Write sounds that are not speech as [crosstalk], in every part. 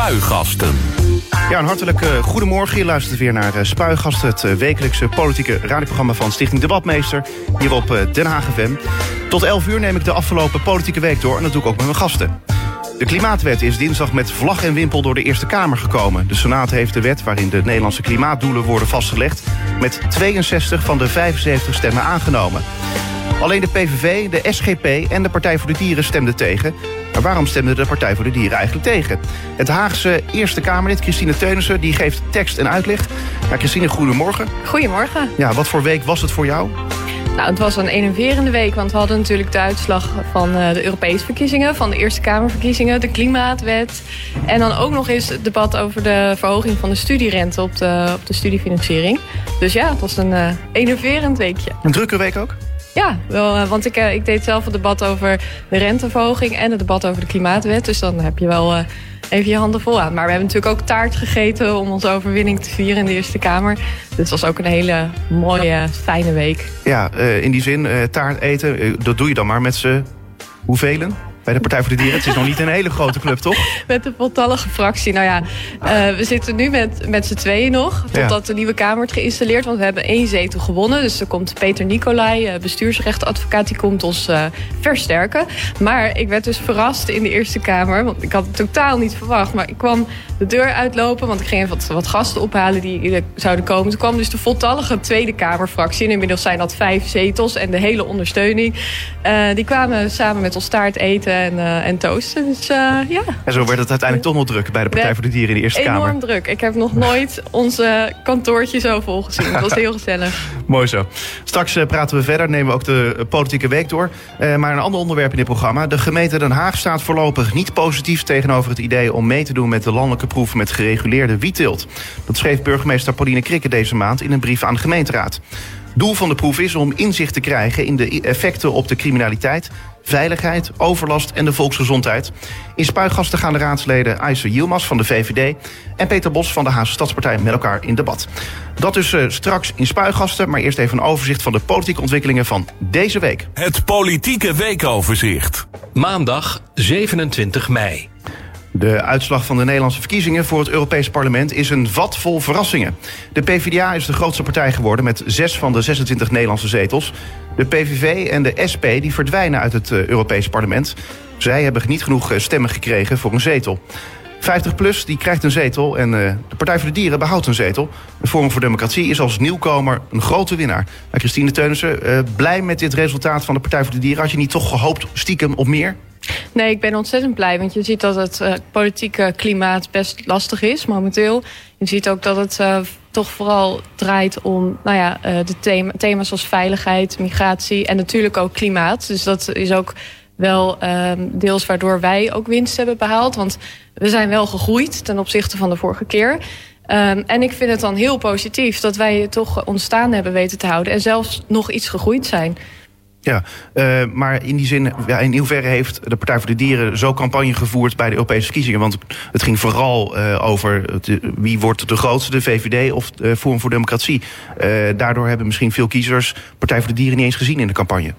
Spuigasten. Ja, een hartelijke goedemorgen. Je luistert weer naar eh, Spuigasten, het eh, wekelijkse politieke radioprogramma van Stichting Debatmeester, hier op eh, Den Haag FM. Tot 11 uur neem ik de afgelopen politieke week door en dat doe ik ook met mijn gasten. De Klimaatwet is dinsdag met vlag en wimpel door de Eerste Kamer gekomen. De Senaat heeft de wet waarin de Nederlandse klimaatdoelen worden vastgelegd... met 62 van de 75 stemmen aangenomen. Alleen de PVV, de SGP en de Partij voor de Dieren stemden tegen. Maar waarom stemde de Partij voor de Dieren eigenlijk tegen? Het Haagse Eerste Kamerlid Christine Teunissen die geeft tekst en uitleg. Ja, Christine, goedemorgen. Goedemorgen. Ja, wat voor week was het voor jou? Nou, het was een enerverende week, want we hadden natuurlijk de uitslag van uh, de Europese verkiezingen, van de Eerste Kamerverkiezingen, de Klimaatwet. En dan ook nog eens het debat over de verhoging van de studierente op de, op de studiefinanciering. Dus ja, het was een uh, enerverend weekje. Een drukke week ook? Ja, wel, uh, want ik, ik deed zelf het debat over de renteverhoging en het debat over de Klimaatwet. Dus dan heb je wel even je handen vol aan. Maar we hebben natuurlijk ook taart gegeten om onze overwinning te vieren in de Eerste Kamer. Dus het was ook een hele mooie, fijne week. Ja, uh, in die zin, uh, taart eten, dat doe je dan maar met z'n hoeveel? Bij de Partij voor de Dieren. Het is nog niet een hele grote club, toch? Met de voltallige fractie. Nou ja, uh, we zitten nu met, met z'n tweeën nog. Totdat ja. de nieuwe Kamer wordt geïnstalleerd. Want we hebben één zetel gewonnen. Dus er komt Peter Nicolai, bestuursrechtadvocaat, die komt ons uh, versterken. Maar ik werd dus verrast in de Eerste Kamer. Want ik had het totaal niet verwacht. Maar ik kwam de deur uitlopen. Want ik ging even wat, wat gasten ophalen die zouden komen. Toen kwam dus de voltallige Tweede Kamerfractie. En inmiddels zijn dat vijf zetels. En de hele ondersteuning. Uh, die kwamen samen met ons taart eten en, uh, en toosten. Dus uh, ja. En zo werd het uiteindelijk toch nog druk bij de Partij voor de Dieren in de Eerste enorm Kamer. Enorm druk. Ik heb nog nooit onze kantoortje zo vol gezien. Dat was heel gezellig. [laughs] Mooi zo. Straks praten we verder, nemen we ook de politieke week door. maar een ander onderwerp in dit programma. De gemeente Den Haag staat voorlopig niet positief tegenover het idee... om mee te doen met de landelijke proef met gereguleerde wietteelt. Dat schreef burgemeester Pauline Krikke deze maand in een brief aan de gemeenteraad. Doel van de proef is om inzicht te krijgen in de effecten op de criminaliteit, veiligheid, overlast en de volksgezondheid. In spuigasten gaan de raadsleden Ayse Yilmaz van de VVD en Peter Bos van de Haagse Stadspartij met elkaar in debat. Dat dus uh, straks in spuigasten, maar eerst even een overzicht van de politieke ontwikkelingen van deze week. Het politieke weekoverzicht. Maandag 27 mei. De uitslag van de Nederlandse verkiezingen voor het Europees Parlement is een vat vol verrassingen. De PvdA is de grootste partij geworden met zes van de 26 Nederlandse zetels. De PVV en de SP die verdwijnen uit het Europees Parlement. Zij hebben niet genoeg stemmen gekregen voor een zetel. 50PLUS die krijgt een zetel en uh, de Partij voor de Dieren behoudt een zetel. De Forum voor Democratie is als nieuwkomer een grote winnaar. Maar Christine Teunissen, blij met dit resultaat van de Partij voor de Dieren? Had je niet toch gehoopt stiekem op meer? Nee, ik ben ontzettend blij. Want je ziet dat het uh, politieke klimaat best lastig is momenteel. Je ziet ook dat het uh, toch vooral draait om nou ja, uh, de thema, thema's zoals veiligheid, migratie en natuurlijk ook klimaat. Dus dat is ook wel um, deels waardoor wij ook winst hebben behaald. Want we zijn wel gegroeid ten opzichte van de vorige keer. Um, en ik vind het dan heel positief dat wij het toch ontstaan hebben weten te houden. En zelfs nog iets gegroeid zijn. Ja, uh, maar in die zin, ja, in hoeverre heeft de Partij voor de Dieren zo campagne gevoerd bij de Europese verkiezingen? Want het ging vooral uh, over het, wie wordt de grootste, de VVD of de Forum voor Democratie. Uh, daardoor hebben misschien veel kiezers Partij voor de Dieren niet eens gezien in de campagne.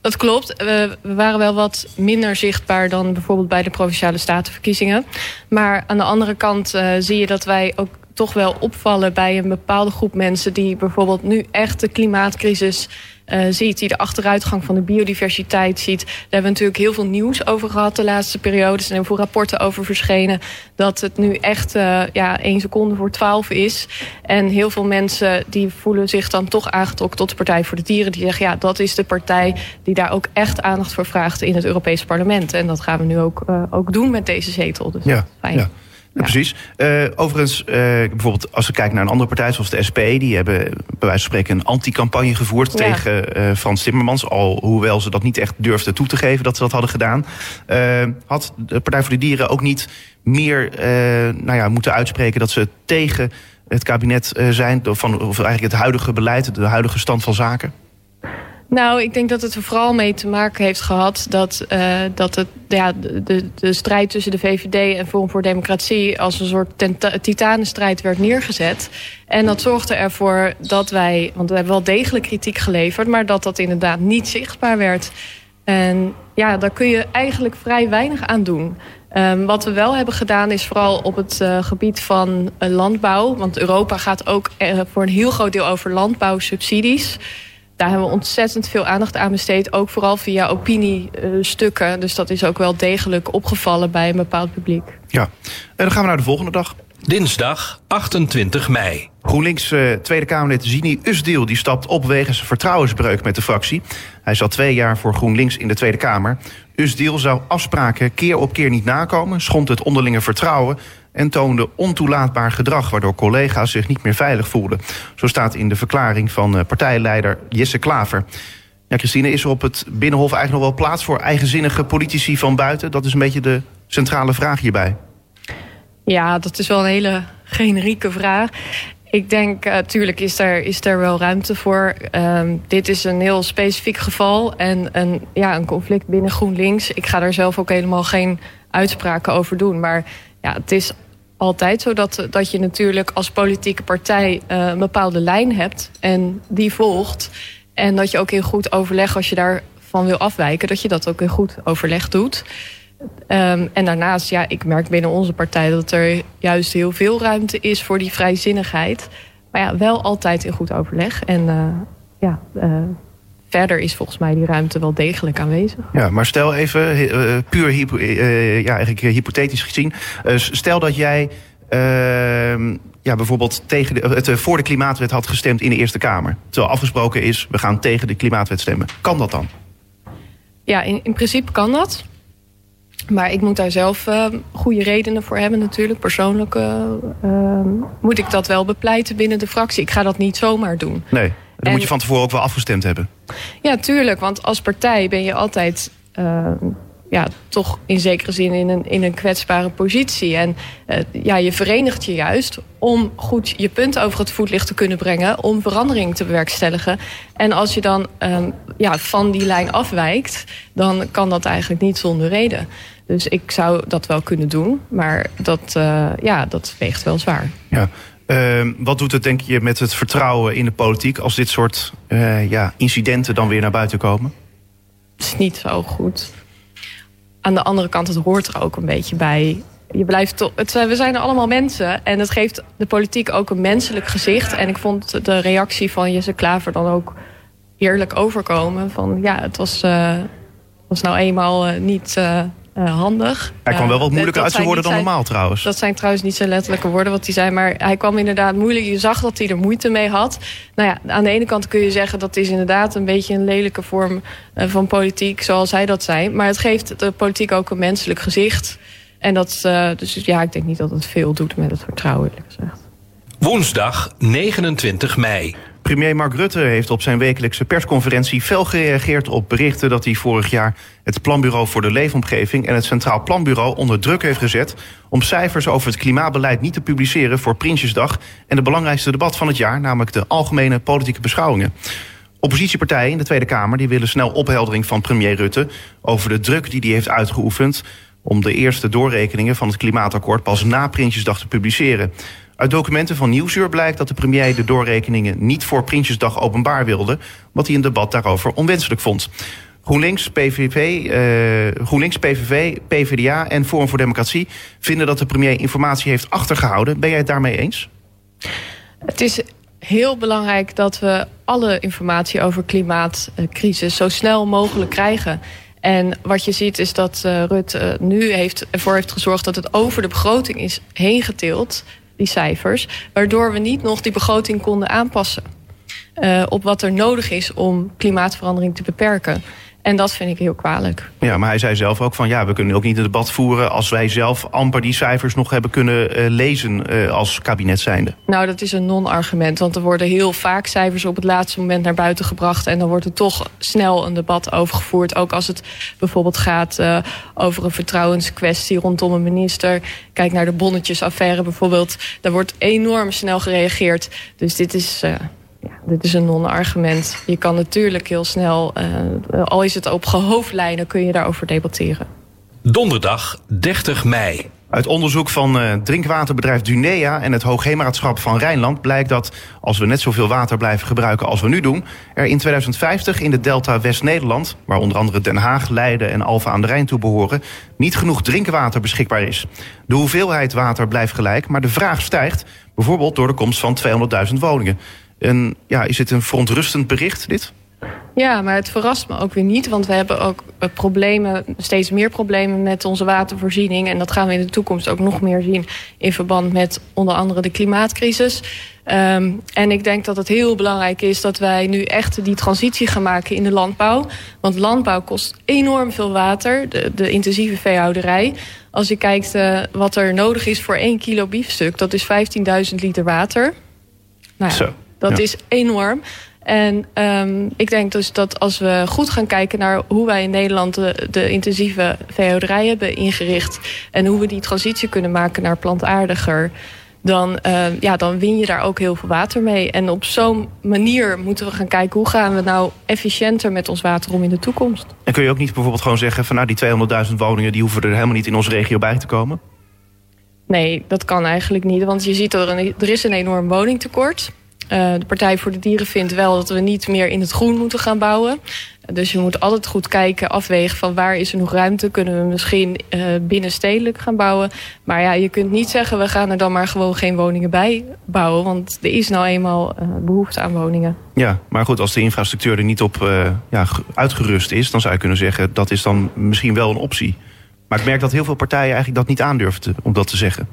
Dat klopt. We waren wel wat minder zichtbaar dan bijvoorbeeld bij de Provinciale Statenverkiezingen. Maar aan de andere kant zie je dat wij ook toch wel opvallen bij een bepaalde groep mensen die bijvoorbeeld nu echt de klimaatcrisis uh, ziet, die de achteruitgang van de biodiversiteit ziet. Daar hebben we natuurlijk heel veel nieuws over gehad de laatste periode. Er zijn heel veel rapporten over verschenen dat het nu echt uh, ja, één seconde voor twaalf is. En heel veel mensen die voelen zich dan toch aangetrokken tot de Partij voor de Dieren. Die zeggen, ja, dat is de partij die daar ook echt aandacht voor vraagt in het Europees Parlement. En dat gaan we nu ook, uh, ook doen met deze zetel. Dus ja, fijn. Ja. Ja, precies. Uh, overigens, uh, bijvoorbeeld als we kijken naar een andere partij zoals de SP... die hebben bij wijze van spreken een anti-campagne gevoerd ja. tegen uh, Frans Timmermans. Al hoewel ze dat niet echt durfden toe te geven dat ze dat hadden gedaan. had de Partij voor de Dieren ook niet meer nou ja, moeten uitspreken... dat ze tegen het kabinet zijn, van, of eigenlijk het huidige beleid... de huidige stand van zaken? Nou, ik denk dat het er vooral mee te maken heeft gehad dat, uh, dat het, ja, de, de strijd tussen de VVD en Forum voor Democratie als een soort titanenstrijd werd neergezet. En dat zorgde ervoor dat wij, want we hebben wel degelijk kritiek geleverd, maar dat dat inderdaad niet zichtbaar werd. En ja, daar kun je eigenlijk vrij weinig aan doen. Um, wat we wel hebben gedaan is vooral op het uh, gebied van uh, landbouw. Want Europa gaat ook voor een heel groot deel over landbouwsubsidies. Daar hebben we ontzettend veel aandacht aan besteed. Ook vooral via opiniestukken. Dus dat is ook wel degelijk opgevallen bij een bepaald publiek. Ja, en dan gaan we naar de volgende dag. Dinsdag 28 mei. GroenLinks uh, Tweede Kamerlid Zini Usdeel die stapt op wegens vertrouwensbreuk met de fractie. Hij zat twee jaar voor GroenLinks in de Tweede Kamer. Usdeel zou afspraken keer op keer niet nakomen, schond het onderlinge vertrouwen en toonde ontoelaatbaar gedrag, waardoor collega's zich niet meer veilig voelden. Zo staat in de verklaring van uh, partijleider Jesse Klaver. Ja, Christine, is er op het Binnenhof eigenlijk nog wel plaats voor eigenzinnige politici van buiten? Dat is een beetje de centrale vraag hierbij. Ja, dat is wel een hele generieke vraag. Ik denk, natuurlijk uh, is, er, is er wel ruimte voor. Um, dit is een heel specifiek geval en een, ja, een conflict binnen GroenLinks. Ik ga daar zelf ook helemaal geen uitspraken over doen. Maar ja, het is altijd zo dat, je natuurlijk als politieke partij uh, een bepaalde lijn hebt en die volgt. En dat je ook in goed overleg, als je daarvan wil afwijken, dat je dat ook in goed overleg doet. Um, en daarnaast, ja, ik merk binnen onze partij dat er juist heel veel ruimte is voor die vrijzinnigheid. Maar ja, wel altijd in goed overleg. En uh, ja, uh, verder is volgens mij die ruimte wel degelijk aanwezig. Ja, maar stel even, uh, puur hypo, ja, eigenlijk hypothetisch gezien. stel dat jij ehm, ja, bijvoorbeeld tegen de, het voor de klimaatwet had gestemd in de Eerste Kamer. Terwijl afgesproken is, we gaan tegen de klimaatwet stemmen. Kan dat dan? Ja, in, in principe kan dat. Maar ik moet daar zelf uh, goede redenen voor hebben natuurlijk. Persoonlijk uh, uh, moet ik dat wel bepleiten binnen de fractie. Ik ga dat niet zomaar doen. Nee, dan en, moet je van tevoren ook wel afgestemd hebben. Ja, tuurlijk. Want als partij ben je altijd ja, toch in zekere zin in een, in een kwetsbare positie. En uh, ja, je verenigt je juist om goed je punt over het voetlicht te kunnen brengen, om verandering te bewerkstelligen. En als je dan um, ja, van die lijn afwijkt, dan kan dat eigenlijk niet zonder reden. Dus ik zou dat wel kunnen doen, maar dat, uh, ja, dat weegt wel zwaar. Ja. Uh, wat doet het, denk je, met het vertrouwen in de politiek als dit soort uh, ja, incidenten dan weer naar buiten komen? Het is niet zo goed aan de andere kant, het hoort er ook een beetje bij. Je blijft toch, we zijn allemaal mensen en het geeft de politiek ook een menselijk gezicht. En ik vond de reactie van Jesse Klaver dan ook eerlijk overkomen. Van ja, het was, uh, was nou eenmaal uh, niet uh, handig. Hij kwam wel wat moeilijker uit zijn woorden dan normaal trouwens. Dat zijn trouwens niet zijn letterlijke woorden wat hij zei. Maar hij kwam inderdaad moeilijk. Je zag dat hij er moeite mee had. Nou ja, aan de ene kant kun je zeggen dat is inderdaad een beetje een lelijke vorm van politiek. Zoals hij dat zei. Maar het geeft de politiek ook een menselijk gezicht. En dat, uh, dus ja, ik denk niet dat het veel doet met het vertrouwen eerlijk gezegd. Woensdag 29 mei. Premier Mark Rutte heeft op zijn wekelijkse persconferentie fel gereageerd op berichten dat hij vorig jaar het Planbureau voor de Leefomgeving en het Centraal Planbureau onder druk heeft gezet om cijfers over het klimaatbeleid niet te publiceren voor Prinsjesdag en de belangrijkste debat van het jaar, namelijk de algemene politieke beschouwingen. Oppositiepartijen in de Tweede Kamer die willen snel opheldering van premier Rutte over de druk die hij heeft uitgeoefend om de eerste doorrekeningen van het klimaatakkoord pas na Prinsjesdag te publiceren. Uit documenten van Nieuwsuur blijkt dat de premier de doorrekeningen niet voor Prinsjesdag openbaar wilde, wat hij een debat daarover onwenselijk vond. GroenLinks, PVV, uh, GroenLinks, PVV, PvdA en Forum voor Democratie vinden dat de premier informatie heeft achtergehouden. Ben jij het daarmee eens? Het is heel belangrijk dat we alle informatie over klimaatcrisis zo snel mogelijk krijgen. En wat je ziet is dat uh, Rutte nu heeft, ervoor heeft gezorgd dat het over de begroting is heen getild die cijfers. Waardoor we niet nog die begroting konden aanpassen. Uh, op wat er nodig is om klimaatverandering te beperken. En dat vind ik heel kwalijk. Ja, maar hij zei zelf ook van ja, we kunnen ook niet een debat voeren als wij zelf amper die cijfers nog hebben kunnen uh, lezen uh, als kabinet zijnde. Nou, dat is een non-argument. Want er worden heel vaak cijfers op het laatste moment naar buiten gebracht. En dan wordt er toch snel een debat over gevoerd. Ook als het bijvoorbeeld gaat uh, over een vertrouwenskwestie rondom een minister. Kijk naar de bonnetjesaffaire bijvoorbeeld. Daar wordt enorm snel gereageerd. Dus dit is. Ja, dit is een non-argument. Je kan natuurlijk heel snel, uh, al is het op gehoofdlijnen, kun je daarover debatteren. Donderdag 30 mei. Uit onderzoek van uh, drinkwaterbedrijf Dunea en het Hoogheemraadschap van Rijnland blijkt dat als we net zoveel water blijven gebruiken als we nu doen, er in 2050 in de Delta West-Nederland, waar onder andere Den Haag, Leiden en Alphen aan de Rijn toe behoren, niet genoeg drinkwater beschikbaar is. De hoeveelheid water blijft gelijk, maar de vraag stijgt, bijvoorbeeld door de komst van 200.000 woningen. En ja, is dit een verontrustend bericht, dit? Ja, maar het verrast me ook weer niet. Want we hebben ook eh, problemen, steeds meer problemen met onze watervoorziening. En dat gaan we in de toekomst ook nog meer zien in verband met onder andere de klimaatcrisis. Um, en ik denk dat het heel belangrijk is dat wij nu echt die transitie gaan maken in de landbouw. Want landbouw kost enorm veel water, de, de intensieve veehouderij. Als je kijkt uh, wat er nodig is voor één kilo biefstuk, dat is 15.000 liter water. Nou ja, Zo, dat ja. is enorm. En um, ik denk dus dat als we goed gaan kijken naar hoe wij in Nederland de, de intensieve veehouderij hebben ingericht. En hoe we die transitie kunnen maken naar plantaardiger. Dan, uh, ja, dan win je daar ook heel veel water mee. En op zo'n manier moeten we gaan kijken hoe gaan we nou efficiënter met ons water om in de toekomst. En kun je ook niet bijvoorbeeld gewoon zeggen van nou die 200.000 woningen die hoeven er helemaal niet in onze regio bij te komen? Nee, dat kan eigenlijk niet. Want je ziet er, een, er is een enorm woningtekort is. Uh, de Partij voor de Dieren vindt wel dat we niet meer in het groen moeten gaan bouwen. Dus je moet altijd goed kijken, afwegen van waar is er nog ruimte. Kunnen we misschien uh, binnenstedelijk gaan bouwen. Maar ja, je kunt niet zeggen we gaan er dan maar gewoon geen woningen bij bouwen. Want er is nou eenmaal uh, behoefte aan woningen. Ja, maar goed, als de infrastructuur er niet op ja, uitgerust is... dan zou je kunnen zeggen dat is dan misschien wel een optie. Maar ik merk dat heel veel partijen eigenlijk dat niet aandurven om dat te zeggen.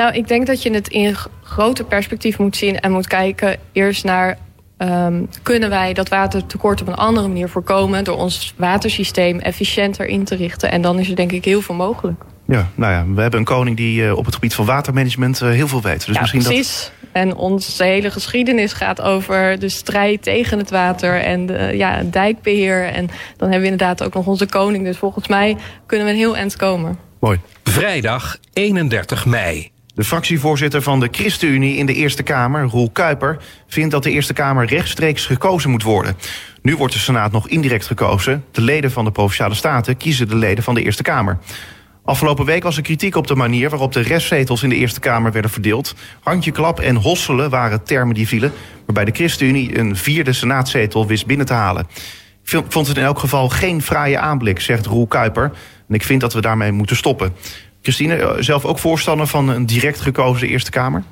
Nou, ik denk dat je het in groter perspectief moet zien en moet kijken eerst naar um, kunnen wij dat watertekort op een andere manier voorkomen door ons watersysteem efficiënter in te richten. En dan is er denk ik heel veel mogelijk. Ja, nou ja, we hebben een koning die uh, op het gebied van watermanagement uh, heel veel weet. Dus ja, misschien precies. Dat... En onze hele geschiedenis gaat over de strijd tegen het water en de, ja, dijkbeheer. En dan hebben we inderdaad ook nog onze koning. Dus volgens mij kunnen we een heel eind komen. Mooi. Vrijdag 31 mei. De fractievoorzitter van de ChristenUnie in de Eerste Kamer, Roel Kuiper, vindt dat de Eerste Kamer rechtstreeks gekozen moet worden. Nu wordt de Senaat nog indirect gekozen. De leden van de Provinciale Staten kiezen de leden van de Eerste Kamer. Afgelopen week was er kritiek op de manier waarop de restzetels in de Eerste Kamer werden verdeeld. Handjeklap en hosselen waren termen die vielen, waarbij de ChristenUnie een vierde senaatzetel wist binnen te halen. Ik vond het in elk geval geen fraaie aanblik, zegt Roel Kuiper. En ik vind dat we daarmee moeten stoppen. Christine, eh, zelf ook voorstander van een direct gekozen Eerste Kamer?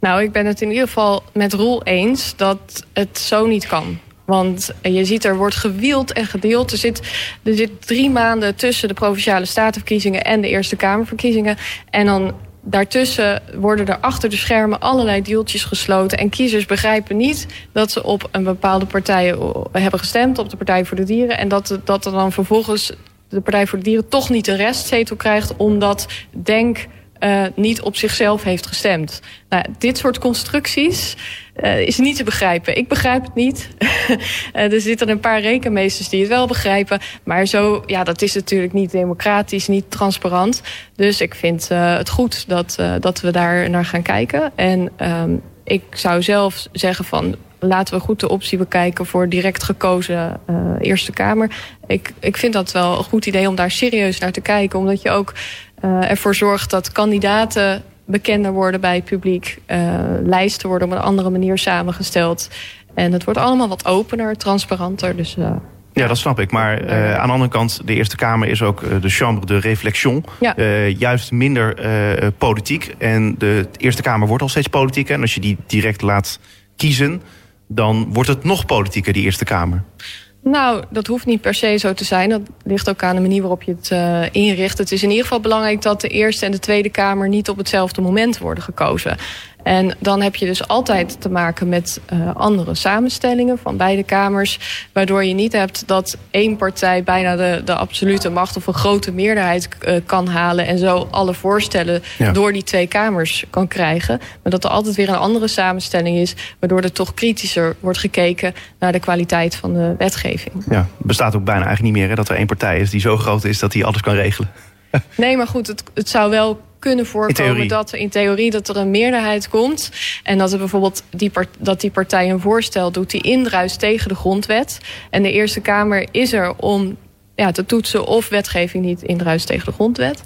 Nou, ik ben het in ieder geval met Roel eens dat het zo niet kan. Want je ziet, er wordt gewield en gedeeld. Er zit, er zit drie maanden tussen de Provinciale Statenverkiezingen en de Eerste Kamerverkiezingen. En dan daartussen worden er achter de schermen allerlei deeltjes gesloten. En kiezers begrijpen niet dat ze op een bepaalde partij hebben gestemd, op de Partij voor de Dieren. En dat, dat er dan vervolgens de Partij voor de Dieren toch niet een restzetel krijgt... omdat Denk uh, niet op zichzelf heeft gestemd. Nou, dit soort constructies uh, is niet te begrijpen. Ik begrijp het niet. uh, [laughs] er zitten een paar rekenmeesters die het wel begrijpen. Maar zo, ja, dat is natuurlijk niet democratisch, niet transparant. Dus ik vind het goed dat, dat we daar naar gaan kijken. En um, ik zou zelf zeggen van laten we goed de optie bekijken voor direct gekozen uh, Eerste Kamer. Ik, ik vind dat wel een goed idee om daar serieus naar te kijken. Omdat je ook uh, ervoor zorgt dat kandidaten bekender worden bij het publiek. Uh, lijsten worden op een andere manier samengesteld. En het wordt allemaal wat opener, transparanter. Dus, ja, dat snap ik. Maar uh, aan de andere kant, de Eerste Kamer is ook de chambre de réflexion. Ja. Uh, juist minder politiek. En de Eerste Kamer wordt al steeds politiek. En als je die direct laat kiezen, dan wordt het nog politieker, die Eerste Kamer. Nou, dat hoeft niet per se zo te zijn. Dat ligt ook aan de manier waarop je het uh, inricht. Het is in ieder geval belangrijk dat de Eerste en de Tweede Kamer niet op hetzelfde moment worden gekozen. En dan heb je dus altijd te maken met uh, andere samenstellingen van beide kamers. Waardoor je niet hebt dat één partij bijna de, de absolute macht of een grote meerderheid uh, kan halen. En zo alle voorstellen ja. door die twee kamers kan krijgen. Maar dat er altijd weer een andere samenstelling is. Waardoor er toch kritischer wordt gekeken naar de kwaliteit van de wetgeving. Ja, bestaat ook bijna eigenlijk niet meer hè, dat er één partij is die zo groot is dat die alles kan regelen. Nee, maar goed, het, het zou wel kunnen voorkomen dat in theorie dat er een meerderheid komt. En dat er bijvoorbeeld die, part, dat die partij een voorstel doet die indruist tegen de grondwet. En de Eerste Kamer is er om ja, te toetsen of wetgeving niet indruist tegen de grondwet.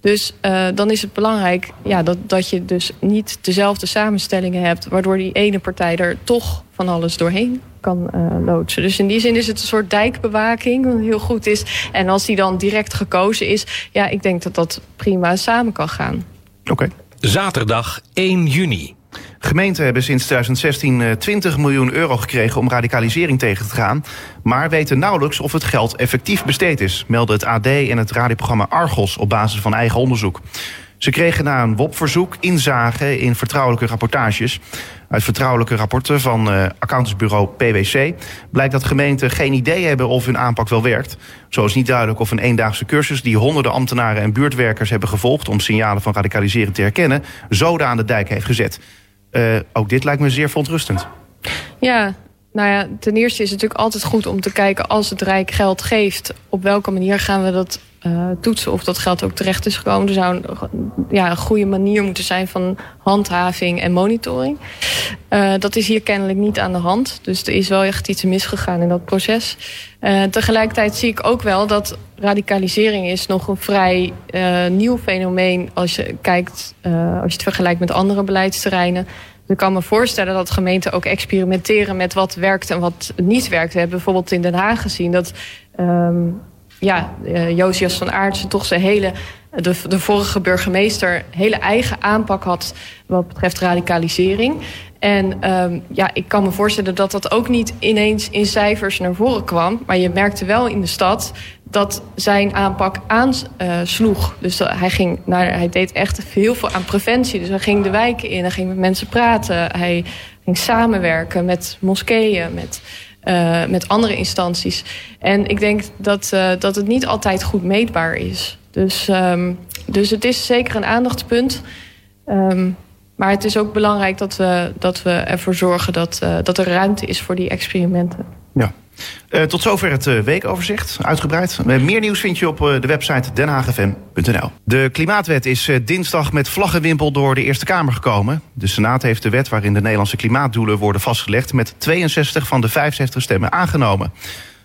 Dus uh, dan is het belangrijk ja, dat, dat je dus niet dezelfde samenstellingen hebt, waardoor die ene partij er toch van alles doorheen kan uh, loodsen. Dus in die zin is het een soort dijkbewaking, wat heel goed is. En als die dan direct gekozen is, ja, ik denk dat dat prima samen kan gaan. Oké. Okay. Zaterdag 1 juni. Gemeenten hebben sinds 2016 20 miljoen euro gekregen om radicalisering tegen te gaan. Maar weten nauwelijks of het geld effectief besteed is, melden het AD en het radioprogramma Argos op basis van eigen onderzoek. Ze kregen na een WOP-verzoek inzage in vertrouwelijke rapportages. Uit vertrouwelijke rapporten van uh, accountantsbureau PwC blijkt dat gemeenten geen idee hebben of hun aanpak wel werkt. Zo is niet duidelijk of een eendaagse cursus die honderden ambtenaren en buurtwerkers hebben gevolgd om signalen van radicalisering te herkennen, zoden aan de dijk heeft gezet. Uh, ook dit lijkt me zeer verontrustend. Ja, nou ja, ten eerste is het natuurlijk altijd goed om te kijken als het Rijk geld geeft, op welke manier gaan we dat uh, toetsen of dat geld ook terecht is gekomen. Er zou een, ja, een goede manier moeten zijn van handhaving en monitoring. Uh, dat is hier kennelijk niet aan de hand. Dus er is wel echt iets misgegaan in dat proces. Uh, tegelijkertijd zie ik ook wel dat radicalisering is nog een vrij nieuw fenomeen als je kijkt, als je het vergelijkt met andere beleidsterreinen. Ik kan me voorstellen dat gemeenten ook experimenteren met wat werkt en wat niet werkt. We hebben bijvoorbeeld in Den Haag gezien dat um, ja, uh, Josias van Aartsen toch zijn hele, de, de vorige burgemeester, hele eigen aanpak had wat betreft radicalisering. En um, ja, ik kan me voorstellen dat dat ook niet ineens in cijfers naar voren kwam. Maar je merkte wel in de stad dat zijn aanpak aansloeg. Dus hij, ging naar, hij deed echt heel veel aan preventie. Dus hij ging de wijken in, hij ging met mensen praten. Hij ging samenwerken met moskeeën, met uh, met andere instanties. En ik denk dat, uh, dat het niet altijd goed meetbaar is. Dus, um, dus het is zeker een aandachtspunt. Um, maar het is ook belangrijk dat we, dat we ervoor zorgen dat, uh, dat er ruimte is voor die experimenten. Ja. Uh, tot zover het uh, weekoverzicht, uitgebreid. Uh, meer nieuws vind je op de website denhagfm.nl. De klimaatwet is dinsdag met vlaggenwimpel door de Eerste Kamer gekomen. De Senaat heeft de wet waarin de Nederlandse klimaatdoelen worden vastgelegd... met 62 van de 65 stemmen aangenomen.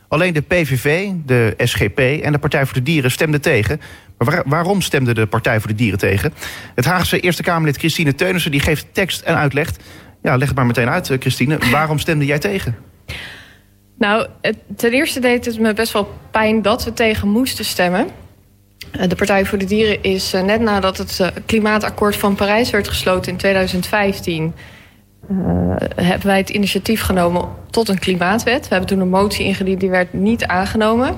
Alleen de PVV, de SGP en de Partij voor de Dieren stemden tegen. Maar waar, waarom stemde de Partij voor de Dieren tegen? Het Haagse Eerste Kamerlid Christine Teunissen die geeft tekst en uitleg. Ja, leg het maar meteen uit, Christine. Waarom stemde jij tegen? Nou, ten eerste deed het me best wel pijn dat we tegen moesten stemmen. Eh, de Partij voor de Dieren is eh, net nadat het eh, klimaatakkoord van Parijs werd gesloten in 2015... Uh, hebben wij het initiatief genomen tot een klimaatwet. We hebben toen een motie ingediend, die werd niet aangenomen.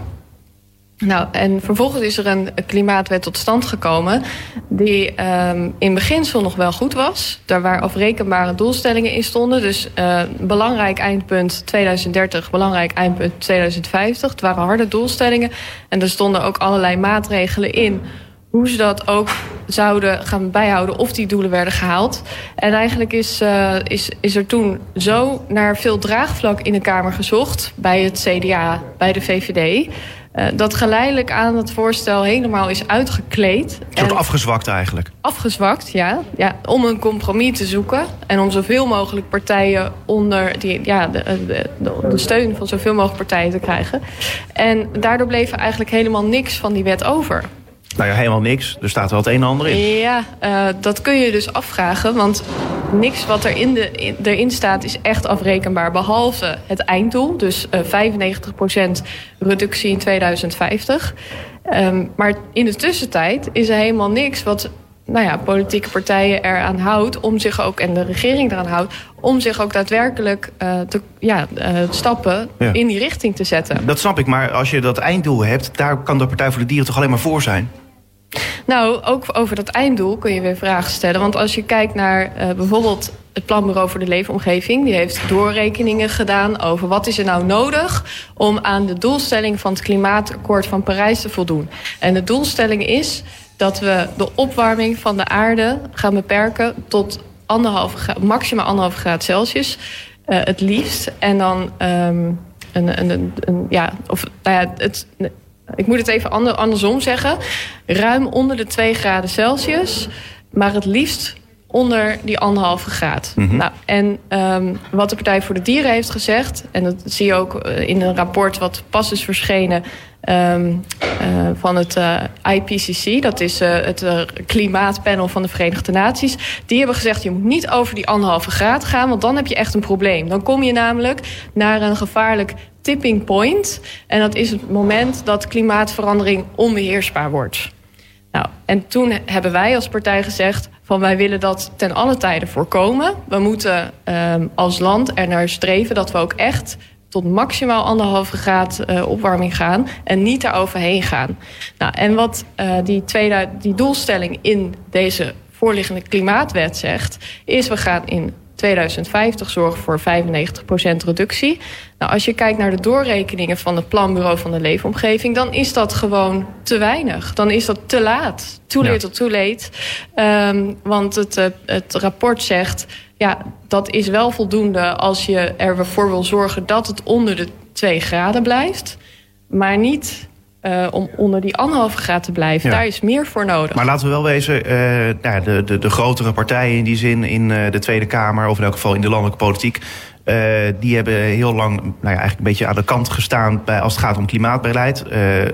Nou, en vervolgens is er een klimaatwet tot stand gekomen... die um, in beginsel nog wel goed was. Daar waar afrekenbare doelstellingen in stonden. Dus uh, belangrijk eindpunt 2030, belangrijk eindpunt 2050. Het waren harde doelstellingen. En er stonden ook allerlei maatregelen in... hoe ze dat ook zouden gaan bijhouden of die doelen werden gehaald. En eigenlijk is, uh, is, is er toen zo naar veel draagvlak in de Kamer gezocht... bij het CDA, bij de VVD... Uh, dat geleidelijk aan het voorstel helemaal is uitgekleed. Een soort afgezwakt eigenlijk. Afgezwakt, ja. ja. Om een compromis te zoeken. En om zoveel mogelijk partijen onder die, ja, de, de, de, steun van zoveel mogelijk partijen te krijgen. En daardoor bleef er eigenlijk helemaal niks van die wet over. Nou ja, helemaal niks. Er staat wel het een en ander in. Ja, uh, dat kun je dus afvragen. Want niks wat er in de, in, erin staat is echt afrekenbaar. Behalve het einddoel. Dus uh, 95% reductie in 2050. Um, maar in de tussentijd is er helemaal niks wat nou ja, politieke partijen eraan houdt om zich ook, en de regering eraan houdt, om zich ook daadwerkelijk uh, te, ja, uh, stappen ja. in die richting te zetten. Dat snap ik, maar als je dat einddoel hebt, daar kan de Partij voor de Dieren toch alleen maar voor zijn? Nou, ook over dat einddoel kun je weer vragen stellen. Want als je kijkt naar uh, bijvoorbeeld het Planbureau voor de Leefomgeving... die heeft doorrekeningen gedaan over wat is er nou nodig... om aan de doelstelling van het Klimaatakkoord van Parijs te voldoen. En de doelstelling is dat we de opwarming van de aarde gaan beperken... tot anderhalve maximaal anderhalve graad Celsius, uh, het liefst. En dan een, een, een, een, ja, of nou ja, het ik moet het even ander, andersom zeggen. Ruim onder de 2 graden Celsius. Maar het liefst onder die anderhalve graad. Nou, en um, wat de Partij voor de Dieren heeft gezegd... en dat zie je ook eh, in een rapport wat pas is verschenen... Um, uh, van het uh, IPCC, dat is uh, het klimaatpanel van de Verenigde Naties. Die hebben gezegd, je moet niet over die anderhalve graad gaan... want dan heb je echt een probleem. Dan kom je namelijk naar een gevaarlijk tipping point. En dat is het moment dat klimaatverandering onbeheersbaar wordt. Nou, en toen hebben wij als partij gezegd van wij willen dat ten alle tijde voorkomen. We moeten um, als land er naar streven dat we ook echt tot maximaal anderhalve graad uh, opwarming gaan en niet daaroverheen gaan. Nou, en wat uh, die, tweede, die doelstelling in deze voorliggende klimaatwet zegt, is we gaan in 2050 zorgen voor 95% reductie. Nou, als je kijkt naar de doorrekeningen van het Planbureau van de Leefomgeving, dan is dat gewoon te weinig. Dan is dat te laat. Too little, too late. Um, want het, uh, het rapport zegt, ja, dat is wel voldoende als je ervoor wil zorgen dat het onder de 2 graden blijft. Maar niet uh, om onder die anderhalve graad te blijven. Ja. Daar is meer voor nodig. Maar laten we wel wezen, uh, nou, de, de, de grotere partijen in die zin in uh, de Tweede Kamer, of in elk geval in de landelijke politiek, die hebben heel lang nou ja, eigenlijk een beetje aan de kant gestaan bij, als het gaat om klimaatbeleid.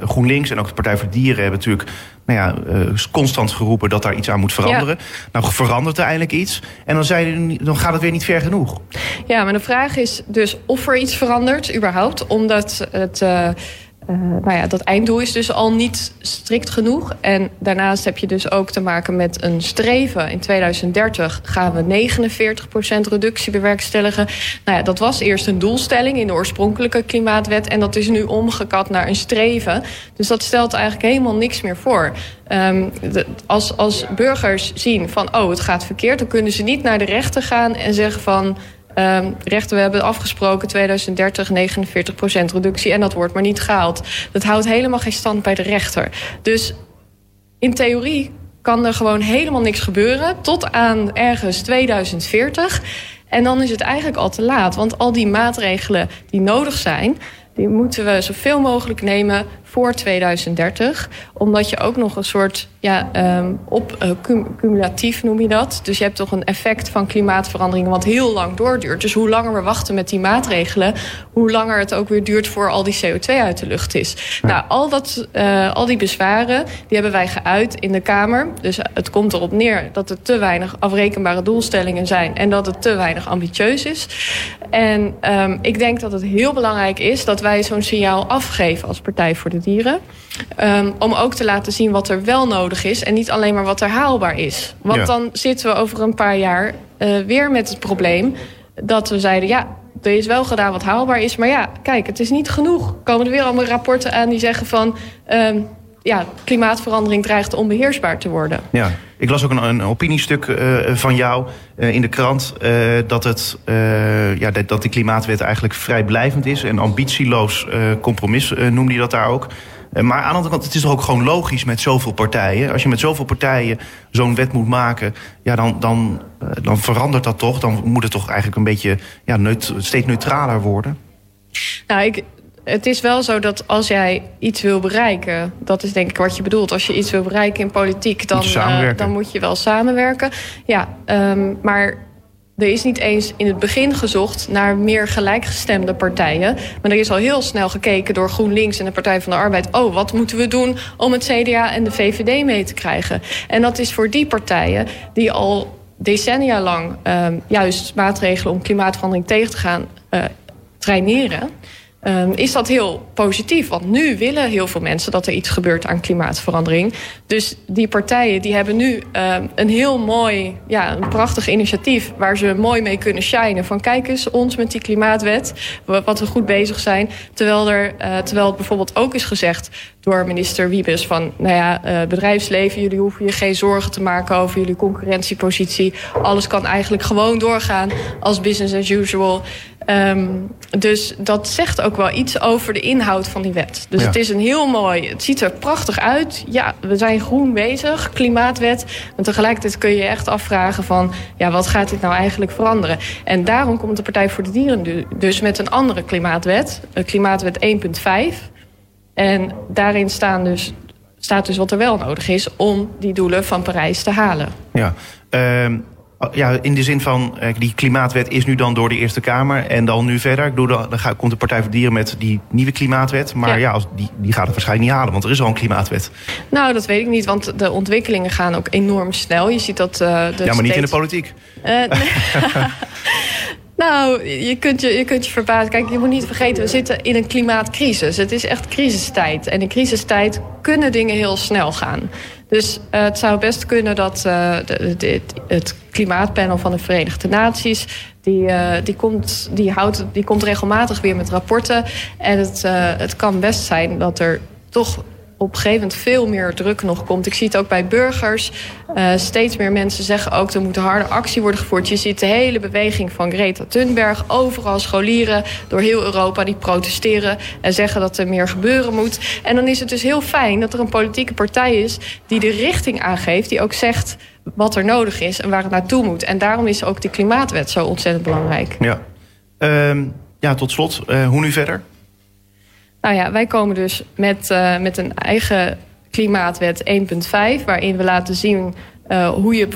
GroenLinks en ook de Partij voor Dieren hebben natuurlijk nou ja, constant geroepen dat daar iets aan moet veranderen. Ja. Nou, verandert er eindelijk iets. En dan, zei, dan gaat het weer niet ver genoeg. Ja, maar de vraag is dus of er iets verandert überhaupt. Omdat het Uh, nou ja, dat einddoel is dus al niet strikt genoeg. En daarnaast heb je dus ook te maken met een streven. In 2030 gaan we 49% reductie bewerkstelligen. Nou ja, dat was eerst een doelstelling in de oorspronkelijke klimaatwet. En dat is nu omgekat naar een streven. Dus dat stelt eigenlijk helemaal niks meer voor. De, als, als burgers zien van, oh, het gaat verkeerd... dan kunnen ze niet naar de rechter gaan en zeggen van... Um, we hebben afgesproken 2030 49% reductie en dat wordt maar niet gehaald. Dat houdt helemaal geen stand bij de rechter. Dus in theorie kan er gewoon helemaal niks gebeuren tot aan ergens 2040. En dan is het eigenlijk al te laat. Want al die maatregelen die nodig zijn, die moeten we zoveel mogelijk nemen voor 2030. Omdat je ook nog een soort, ja, um, op uh, cum cumulatief noem je dat. Dus je hebt toch een effect van klimaatverandering wat heel lang doorduurt. Dus hoe langer we wachten met die maatregelen, hoe langer het ook weer duurt voor al die CO2 uit de lucht is. Ja. Nou, al, dat, uh, al die bezwaren, die hebben wij geuit in de Kamer. Dus het komt erop neer dat er te weinig afrekenbare doelstellingen zijn en dat het te weinig ambitieus is. En um, ik denk dat het heel belangrijk is dat wij zo'n signaal afgeven als Partij voor de Dieren. Um, om ook te laten zien wat er wel nodig is en niet alleen maar wat er haalbaar is. Want ja. dan zitten we over een paar jaar uh, weer met het probleem dat we zeiden... ja, er is wel gedaan wat haalbaar is, maar ja, kijk, het is niet genoeg. Komen er weer allemaal rapporten aan die zeggen van... Um, ja, klimaatverandering dreigt onbeheersbaar te worden. Ja, ik las ook een, een opiniestuk uh, van jou uh, in de krant... Uh, dat, het, ja, dat, dat die klimaatwet eigenlijk vrijblijvend is... en ambitieloos compromis noemde je dat daar ook. maar aan de andere kant, het is toch ook gewoon logisch met zoveel partijen. Als je met zoveel partijen zo'n wet moet maken... Ja, dan, dan, dan verandert dat toch. Dan moet het toch eigenlijk een beetje ja, neut steeds neutraler worden. Nou, ik, het is wel zo dat als jij iets wil bereiken... dat is denk ik wat je bedoelt. Als je iets wil bereiken in politiek, dan, moet je, uh, dan moet je wel samenwerken. Ja, um, maar er is niet eens in het begin gezocht naar meer gelijkgestemde partijen. Maar er is al heel snel gekeken door GroenLinks en de Partij van de Arbeid... oh, wat moeten we doen om het CDA en de VVD mee te krijgen? En dat is voor die partijen die al decennia lang... Um, juist maatregelen om klimaatverandering tegen te gaan uh, traineren... Um, is dat heel positief. Want nu willen heel veel mensen dat er iets gebeurt aan klimaatverandering. Dus die partijen die hebben nu um, een heel mooi, ja, een prachtig initiatief... waar ze mooi mee kunnen shinen. Van kijk eens ons met die klimaatwet, wat we goed bezig zijn. Terwijl, er, uh, terwijl het bijvoorbeeld ook is gezegd door minister Wiebes... van nou ja, uh, bedrijfsleven, jullie hoeven je geen zorgen te maken... over jullie concurrentiepositie. Alles kan eigenlijk gewoon doorgaan als business as usual... Um, dus dat zegt ook wel iets over de inhoud van die wet. Dus ja. het is een heel mooi, het ziet er prachtig uit. Ja, we zijn groen bezig, klimaatwet. Maar tegelijkertijd kun je echt afvragen van... ja, wat gaat dit nou eigenlijk veranderen? En daarom komt de Partij voor de Dieren dus met een andere klimaatwet. Klimaatwet 1.5. En daarin staan dus, staat dus wat er wel nodig is... om die doelen van Parijs te halen. Ja, um Oh, Ja, in de zin van, eh, die klimaatwet is nu dan door de Eerste Kamer... en dan nu verder. Ik bedoel, dan gaat- komt de Partij voor de Dieren met die nieuwe klimaatwet. Maar ja, Ja. als, die, die gaat het waarschijnlijk niet halen, want er is al een klimaatwet. Nou, dat weet ik niet, want de ontwikkelingen gaan ook enorm snel. Je ziet dat... eh de ja, maar niet in de politiek. Nee. [laughs] [laughs] nou, je kunt je, je kunt je verbazen. Kijk, je moet niet vergeten, we zitten in een klimaatcrisis. Het is echt crisistijd. En in crisistijd kunnen dingen heel snel gaan. Dus eh, het zou best kunnen dat eh, het, klimaatpanel van de Verenigde Naties... Die, eh, die, komt, die, houdt, die komt regelmatig weer met rapporten. En het, het kan best zijn dat er toch op een gegeven moment veel meer druk nog komt. Ik zie het ook bij burgers. Eh, steeds meer mensen zeggen ook... er moet harde actie worden gevoerd. Je ziet de hele beweging van Greta Thunberg. Overal scholieren door heel Europa die protesteren... en zeggen dat er meer gebeuren moet. En dan is het dus heel fijn dat er een politieke partij is... die de richting aangeeft, die ook zegt wat er nodig is... en waar het naartoe moet. En daarom is ook die klimaatwet zo ontzettend belangrijk. Ja, Ehm, ja tot slot, eh, hoe nu verder? Nou ja, wij komen dus met, eh, met een eigen klimaatwet 1.5, waarin we laten zien eh, hoe, je, het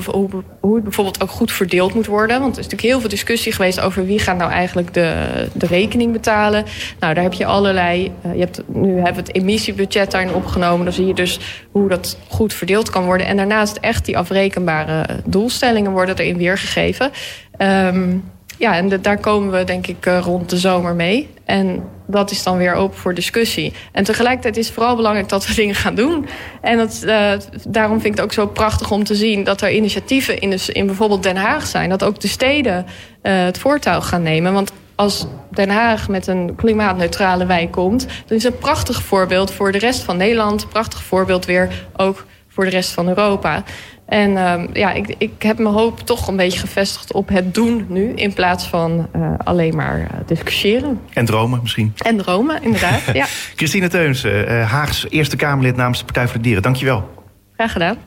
bijvoorbeeld ook goed verdeeld moet worden. Want er is natuurlijk heel veel discussie geweest over wie gaat nou eigenlijk de, de rekening betalen. Nou, daar heb je allerlei. eh, je hebt, nu hebben we het emissiebudget daarin opgenomen. Dan zie je dus hoe dat goed verdeeld kan worden. En daarnaast echt die afrekenbare doelstellingen worden erin weergegeven. Ehm, ja, en daar komen we denk ik eh, rond de zomer mee. En dat is dan weer open voor discussie. En tegelijkertijd is het vooral belangrijk dat we [laughs] dingen gaan doen. En dat, eh, daarom vind ik het ook zo prachtig om te zien... dat er initiatieven in, dus in bijvoorbeeld Den Haag zijn. Dat ook de steden eh, het voortouw gaan nemen. Want als Den Haag met een klimaatneutrale wijk komt... dan is het een prachtig voorbeeld voor de rest van Nederland. Prachtig voorbeeld weer ook voor de rest van Europa. En ehm, ja, ik, ik heb mijn hoop toch een beetje gevestigd op het doen nu... in plaats van eh, alleen maar eh, discussiëren. En dromen misschien. En dromen, inderdaad. [laughs] ja, Christine Teunsen, eh, Haags Eerste Kamerlid namens de Partij voor de Dieren. Dankjewel. graag gedaan.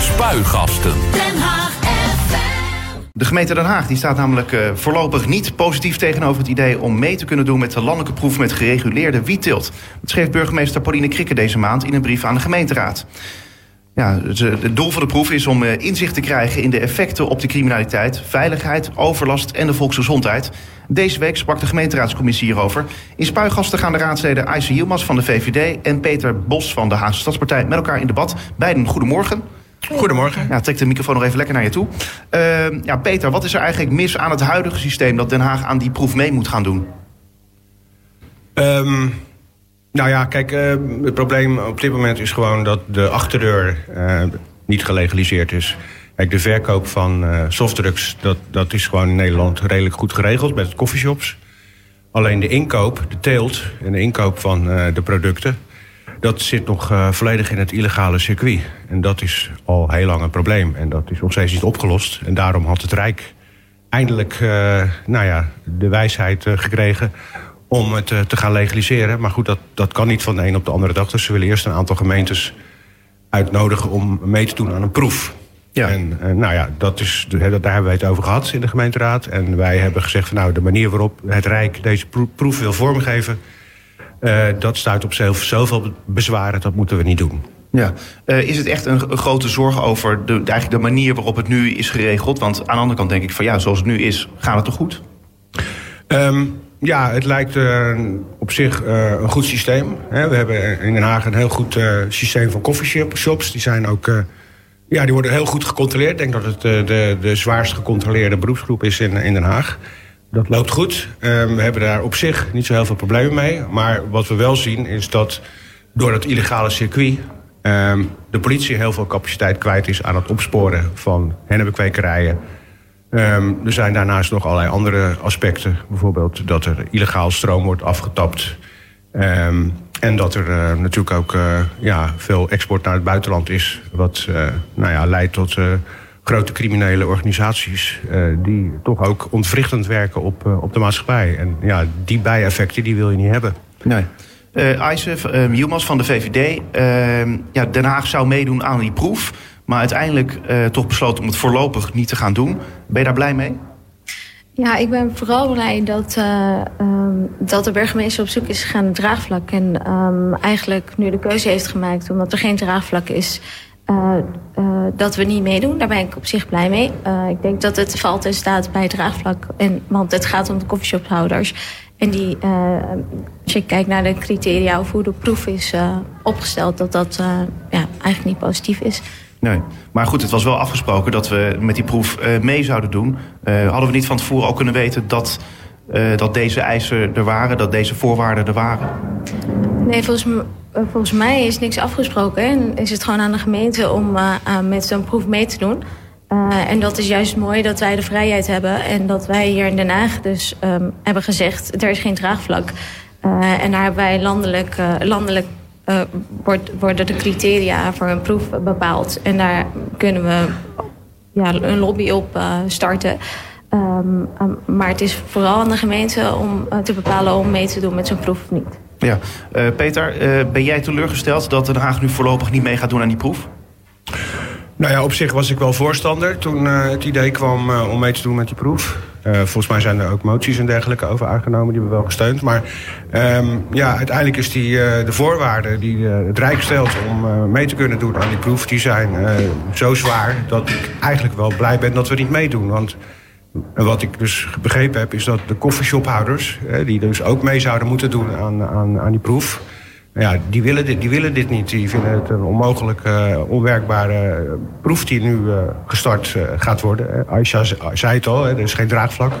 Spuigasten. Den Haag FM. De gemeente Den Haag die staat namelijk eh, voorlopig niet positief tegenover het idee om mee te kunnen doen met de landelijke proef met gereguleerde wietteelt. Dat schreef burgemeester Pauline Krikke deze maand in een brief aan de gemeenteraad. Ja, ze- het doel van de proef is om eh, inzicht te krijgen in de effecten op de criminaliteit, veiligheid, overlast en de volksgezondheid. Deze week sprak de gemeenteraadscommissie hierover. In spuigasten gaan de raadsleden Ayse Yilmaz van de VVD en Peter Bos van de Haagse Stadspartij met elkaar in debat. Beiden goedemorgen. Goedemorgen. Ja, trek de microfoon nog even lekker naar je toe. Uh, ja, Peter, wat is er eigenlijk mis aan het huidige systeem dat Den Haag aan die proef mee moet gaan doen? Ehm, nou ja, kijk, eh, het probleem op dit moment is gewoon dat de achterdeur eh, niet gelegaliseerd is. Kijk, de verkoop van eh, softdrugs, dat, dat is gewoon in Nederland redelijk goed geregeld met coffeeshops. Alleen de inkoop, de teelt en de inkoop van de producten, dat zit nog volledig in het illegale circuit. En dat is al heel lang een probleem. En dat is nog steeds niet opgelost. En daarom had het Rijk eindelijk nou ja, de wijsheid gekregen om het eh, te gaan legaliseren. Maar goed, dat, dat kan niet van de een op de andere dag. Dus ze willen eerst een aantal gemeentes uitnodigen om mee te doen aan een proef. Ja. En eh, nou ja, dat is, daar hebben wij het over gehad in de gemeenteraad. En wij hebben gezegd van nou, de manier waarop het Rijk deze pro- proef wil vormgeven... eh, dat stuit op zoveel bezwaren, dat moeten we niet doen. Ja. Uh, is het echt een, een, grote zorg over de, eigenlijk de manier waarop het nu is geregeld? Want aan de andere kant denk ik van ja, zoals het nu is, gaat het toch goed? Um, ja, het lijkt uh, op zich uh, een goed systeem. Hè. We hebben in Den Haag een heel goed uh, systeem van coffeeshops. Die zijn ook ja, die worden heel goed gecontroleerd. Ik denk dat het de, de zwaarst gecontroleerde beroepsgroep is in, in Den Haag. Dat loopt goed. Um, we hebben daar op zich niet zo heel veel problemen mee. Maar wat we wel zien is dat door het illegale circuit... Um, de politie heel veel capaciteit kwijt is aan het opsporen van hennepkwekerijen. Um, er zijn daarnaast nog allerlei andere aspecten. Bijvoorbeeld dat er illegaal stroom wordt afgetapt. Um, en dat er uh, natuurlijk ook uh, ja, veel export naar het buitenland is. Wat uh, nou ja, leidt tot grote criminele organisaties... die toch ook ontwrichtend werken op, op de maatschappij. En ja, die bijeffecten die wil je niet hebben. Nee. Uh, Yilmaz van de VVD. Uh, ja, Den Haag zou meedoen aan die proef. Maar uiteindelijk uh, toch besloten om het voorlopig niet te gaan doen. Ben je daar blij mee? Ja, ik ben vooral blij dat, uh, um, dat de burgemeester op zoek is gegaan naar draagvlak. En um, eigenlijk nu de keuze heeft gemaakt, omdat er geen draagvlak is, eh, eh, dat we niet meedoen. Daar ben ik op zich blij mee. Eh, ik denk dat het valt en staat bij het draagvlak. En, want het gaat om de coffeeshophouders. En die, eh, als je kijkt naar de criteria of hoe de proef is eh, opgesteld... dat dat eh, ja, eigenlijk niet positief is. Nee. Maar goed, het was wel afgesproken dat we met die proef eh, mee zouden doen. Eh, hadden we niet van tevoren al kunnen weten dat, eh, dat deze eisen er waren, dat deze voorwaarden er waren? Nee, volgens, volgens mij is niks afgesproken. En is het gewoon aan de gemeente om met zo'n proef mee te doen. En dat is juist mooi dat wij de vrijheid hebben. En dat wij hier in Den Haag dus ehm, hebben gezegd... er is geen draagvlak. En daar hebben wij landelijk eh, wordt, worden de criteria voor een proef bepaald. En daar kunnen we ja, een lobby op eh, starten. Ehm, ehm, maar het is vooral aan de gemeente om eh, te bepalen om mee te doen met zo'n proef of niet. Ja. Peter, ben jij teleurgesteld dat Den Haag nu voorlopig niet mee gaat doen aan die proef? Nou ja, op zich was ik wel voorstander toen eh, het idee kwam eh, om mee te doen met die proef. Eh, volgens mij zijn er ook moties en dergelijke over aangenomen, die hebben we wel gesteund. Maar ehm, ja, uiteindelijk is die, de voorwaarden die het Rijk stelt om mee te kunnen doen aan die proef, die zijn zo zwaar dat ik eigenlijk wel blij ben dat we niet meedoen. Want wat ik dus begrepen heb, is dat de coffeeshophouders, eh, die dus ook mee zouden moeten doen aan, aan, aan die proef. Ja, die willen, dit, die willen dit niet. Die vinden het een onmogelijk, eh, onwerkbare proef die nu eh, gestart eh, gaat worden. Eh, Aisha ze- zei het al, er is geen draagvlak.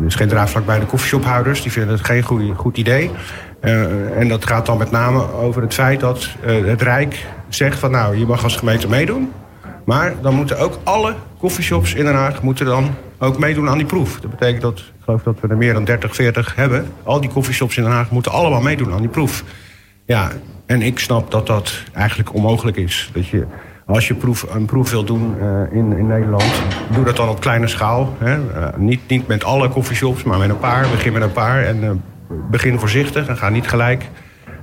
Er is geen draagvlak bij de coffeeshophouders. Die vinden het geen goed, idee. Eh, en dat gaat dan met name over het feit dat eh, het Rijk zegt van... nou, je mag als gemeente meedoen. Maar dan moeten ook alle coffeeshops in Den Haag moeten dan ook meedoen aan die proef. Dat betekent dat, ik geloof dat we er meer dan 30, 40 hebben. Al die coffeeshops in Den Haag moeten allemaal meedoen aan die proef. Ja, en ik snap dat dat eigenlijk onmogelijk is. Dat je, als je proef, een proef wil doen eh, in, in Nederland, doe dat dan op kleine schaal. Hè? Eh, niet, niet met alle coffeeshops, maar met een paar. Begin met een paar en eh, begin voorzichtig en ga niet gelijk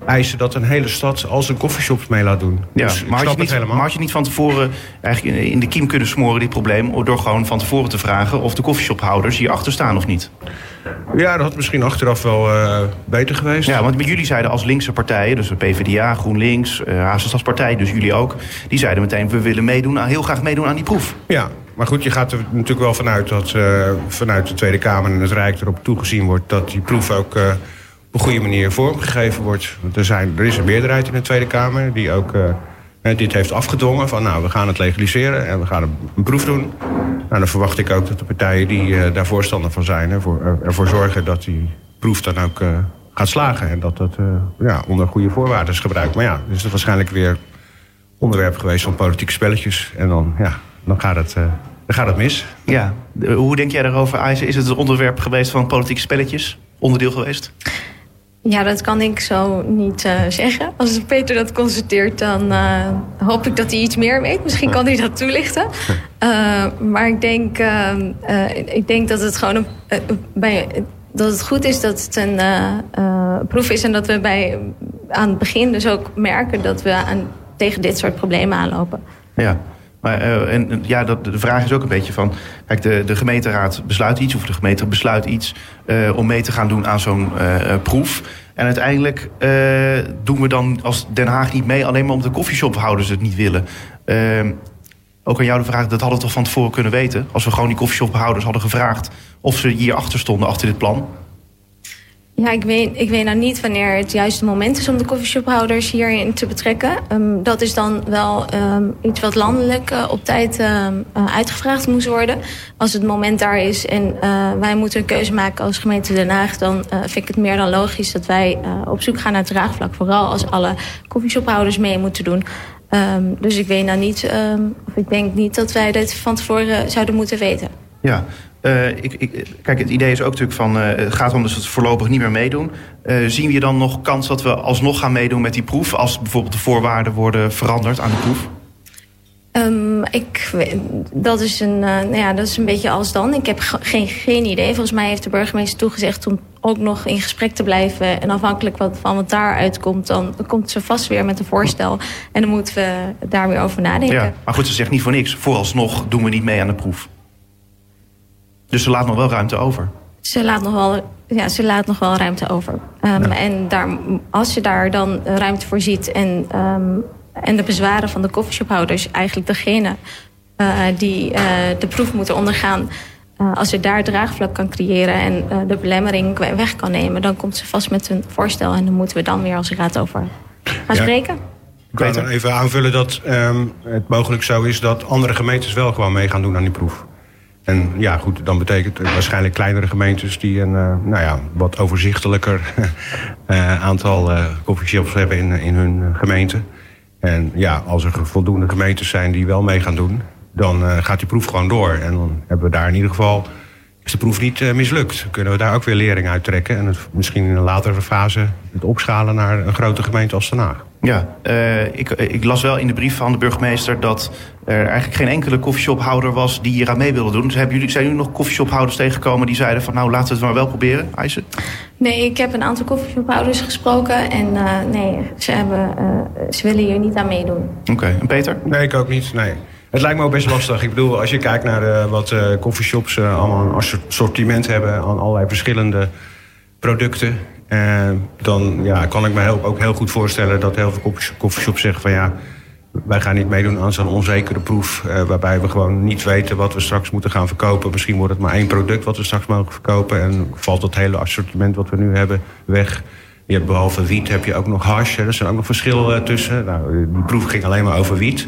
eisen dat een hele stad als een coffeeshops mee laat doen. Ja, Dus maar, had je niet, helemaal. maar had je niet van tevoren eigenlijk in de kiem kunnen smoren, dit probleem... door gewoon van tevoren te vragen of de koffieshophouders hierachter staan of niet? Ja, dat had misschien achteraf wel eh, beter geweest. Ja, want jullie zeiden als linkse partijen, dus de PvdA, GroenLinks, uh, Hazenstadspartij, dus jullie ook... die zeiden meteen, we willen meedoen, heel graag meedoen aan die proef. Ja, maar goed, je gaat er natuurlijk wel vanuit dat eh, vanuit de Tweede Kamer en het Rijk erop toegezien wordt dat die proef ook eh, een goede manier vormgegeven wordt. Want er, zijn, er is een meerderheid in de Tweede Kamer die ook eh, dit heeft afgedwongen van nou, we gaan het legaliseren en we gaan een, een proef doen. Nou, dan verwacht ik ook dat de partijen die eh, daar voorstander van zijn, ervoor, er- ervoor zorgen dat die proef dan ook eh, gaat slagen. En dat dat ja, onder goede voorwaarden is gebruikt. Maar ja, is waarschijnlijk weer onderwerp geweest van politieke spelletjes. En dan, ja, dan gaat het, dan gaat het mis. Ja, hoe denk jij daarover, Aise? Is het het onderwerp geweest van politieke spelletjes? Onderdeel geweest? Ja, dat kan ik zo niet eh, zeggen. Als Peter dat constateert, dan eh, hoop ik dat hij iets meer weet. Misschien kan hij dat toelichten. [laughs] Eh, maar ik denk, eh, eh, ik denk dat het gewoon een, bij, dat het goed is dat het een proef is. En dat we bij, aan het begin dus ook merken dat we aan, tegen dit soort problemen aanlopen. Ja. Eh, en, ja, dat, de vraag is ook een beetje van... Kijk, de, de gemeenteraad besluit iets, of de gemeente besluit iets... eh, om mee te gaan doen aan zo'n eh, proef. En uiteindelijk doen we dan als Den Haag niet mee... alleen maar omdat de koffieshophouders het niet willen. Ook aan jou de vraag, dat hadden we toch van tevoren kunnen weten... als we gewoon die koffieshophouders hadden gevraagd... of ze hier achter stonden, achter dit plan. Ja, ik weet, ik weet nou niet wanneer het juiste moment is om de coffeeshophouders hierin te betrekken. Ehm, dat is dan wel ehm, iets wat landelijk eh, op tijd ehm, eh, uitgevraagd moest worden. Als het moment daar is en eh, wij moeten een keuze maken als gemeente Den Haag... dan vind ik het meer dan logisch dat wij op zoek gaan naar het draagvlak. Vooral als alle coffeeshophouders mee moeten doen. Dus ik weet nou niet, of ik denk niet dat wij dit van tevoren zouden moeten weten. Ja, eh, ik, ik, kijk, het idee is ook natuurlijk van... eh, het gaat om dus dat we voorlopig niet meer meedoen. Eh, zien we dan nog kans dat we alsnog gaan meedoen met die proef... als bijvoorbeeld de voorwaarden worden veranderd aan de proef? Um, ik, dat, is een, nou ja, dat is een beetje als dan. Ik heb geen, geen idee. Volgens mij heeft de burgemeester toegezegd om ook nog in gesprek te blijven. En afhankelijk wat, van wat daaruit komt, dan komt ze vast weer met een voorstel. En dan moeten we daar weer over nadenken. Ja, maar goed, ze zegt niet voor niks. Vooralsnog doen we niet mee aan de proef. Dus ze laat nog wel ruimte over. Ze laat nog wel, ja, ze laat nog wel ruimte over. Um, En daar, als je daar dan ruimte voor ziet en um, en de bezwaren van de coffeeshophouders eigenlijk degene uh, die uh, de proef moeten ondergaan. Uh, als je daar draagvlak kan creëren en de belemmering weg kan nemen, dan komt ze vast met een voorstel en dan moeten we dan weer als raad over gaan spreken. Ik wil er even aanvullen dat um, het mogelijk zo is dat andere gemeentes wel gewoon mee gaan doen aan die proef. En ja, goed, dan betekent het waarschijnlijk kleinere gemeentes die een uh, nou ja, wat overzichtelijker uh, [laughs] aantal uh, coffeeshops hebben in, in hun gemeente. En ja, als er voldoende gemeentes zijn die wel mee gaan doen, dan gaat die proef gewoon door. En dan hebben we daar in ieder geval, is de proef niet mislukt. Kunnen we daar ook weer lering uit trekken en misschien in een latere fase het opschalen naar een grote gemeente als Den Haag. Ja, uh, ik, ik, las wel in de brief van de burgemeester dat er eigenlijk geen enkele koffieshophouder was die hier aan mee wilde doen. Dus hebben jullie, zijn jullie nog koffieshophouders tegengekomen die zeiden van nou laten we het maar wel proberen, Eisen? Nee, ik heb een aantal koffieshophouders gesproken en uh, nee, ze, hebben, uh, ze willen hier niet aan meedoen. Oké, okay. en Peter? Nee, ik ook niet, nee. Het lijkt me ook best lastig. Ik bedoel, als je kijkt naar wat koffieshops allemaal een assortiment hebben aan allerlei verschillende producten en eh, dan ja, kan ik me heel, ook heel goed voorstellen dat heel veel koffieshops zeggen van ja, wij gaan niet meedoen aan zo'n onzekere proef. Uh, waarbij we gewoon niet weten wat we straks moeten gaan verkopen. Misschien wordt het maar één product wat we straks mogen verkopen. En valt het hele assortiment wat we nu hebben weg. Je hebt behalve wiet heb je ook nog hash. Er zijn ook nog verschillen uh, tussen. Nou, die proef ging alleen maar over wiet.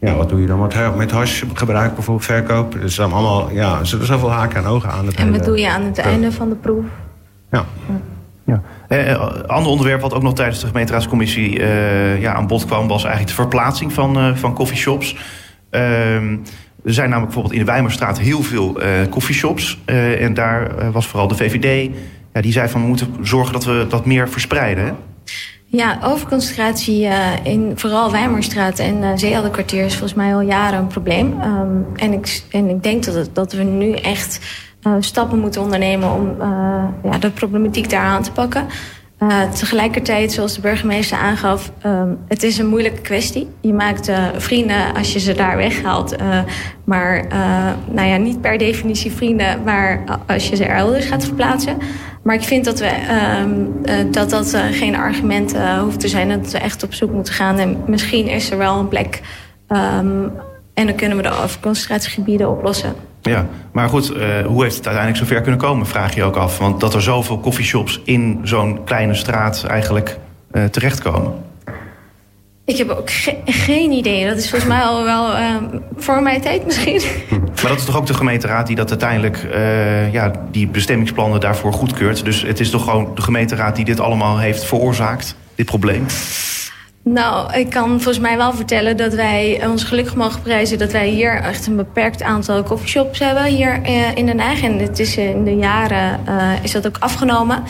Ja, wat doe je dan met, met hash gebruik bijvoorbeeld verkoop? Er zijn allemaal, ja, er zitten zoveel haken en ogen aan. Het en wat doe je aan het einde van de proef? Ja. ja. Ja. Eh, eh, ander onderwerp wat ook nog tijdens de gemeenteraadscommissie uh, ja, aan bod kwam... was eigenlijk de verplaatsing van, uh, van coffeeshops. Uh, er zijn namelijk bijvoorbeeld in de Wijmerstraat heel veel uh, coffeeshops. En daar was vooral de VVD. Ja, die zei van we moeten zorgen dat we dat meer verspreiden. Ja, overconcentratie in vooral Wijmerstraat en uh, Zeeheldenkwartier... is volgens mij al jaren een probleem. Um, en, ik, en ik denk dat, het, dat we nu echt stappen moeten ondernemen om uh, ja, de problematiek daar aan te pakken. Uh, tegelijkertijd, zoals de burgemeester aangaf, um, het is een moeilijke kwestie. Je maakt vrienden als je ze daar weghaalt. maar nou ja, niet per definitie vrienden maar als je ze elders gaat verplaatsen. Maar ik vind dat we, um, dat, dat geen argument hoeft te zijn. Dat we echt op zoek moeten gaan. En misschien is er wel een plek. Um, en dan kunnen we de concentratiegebieden oplossen. Ja, maar goed, uh, hoe heeft het uiteindelijk zover kunnen komen, vraag je ook af. Want dat er zoveel coffeeshops in zo'n kleine straat eigenlijk uh, terechtkomen. Ik heb ook ge geen idee. Dat is volgens mij al wel uh, voor mijn tijd misschien. [laughs] Maar dat is toch ook de gemeenteraad die dat uiteindelijk, uh, ja, die bestemmingsplannen daarvoor goedkeurt. Dus het is toch gewoon de gemeenteraad die dit allemaal heeft veroorzaakt, dit probleem? Nou, ik kan volgens mij wel vertellen dat wij ons gelukkig mogen prijzen... dat wij hier echt een beperkt aantal coffeeshops hebben hier eh, in Den Haag. En het is in de jaren uh, is dat ook afgenomen.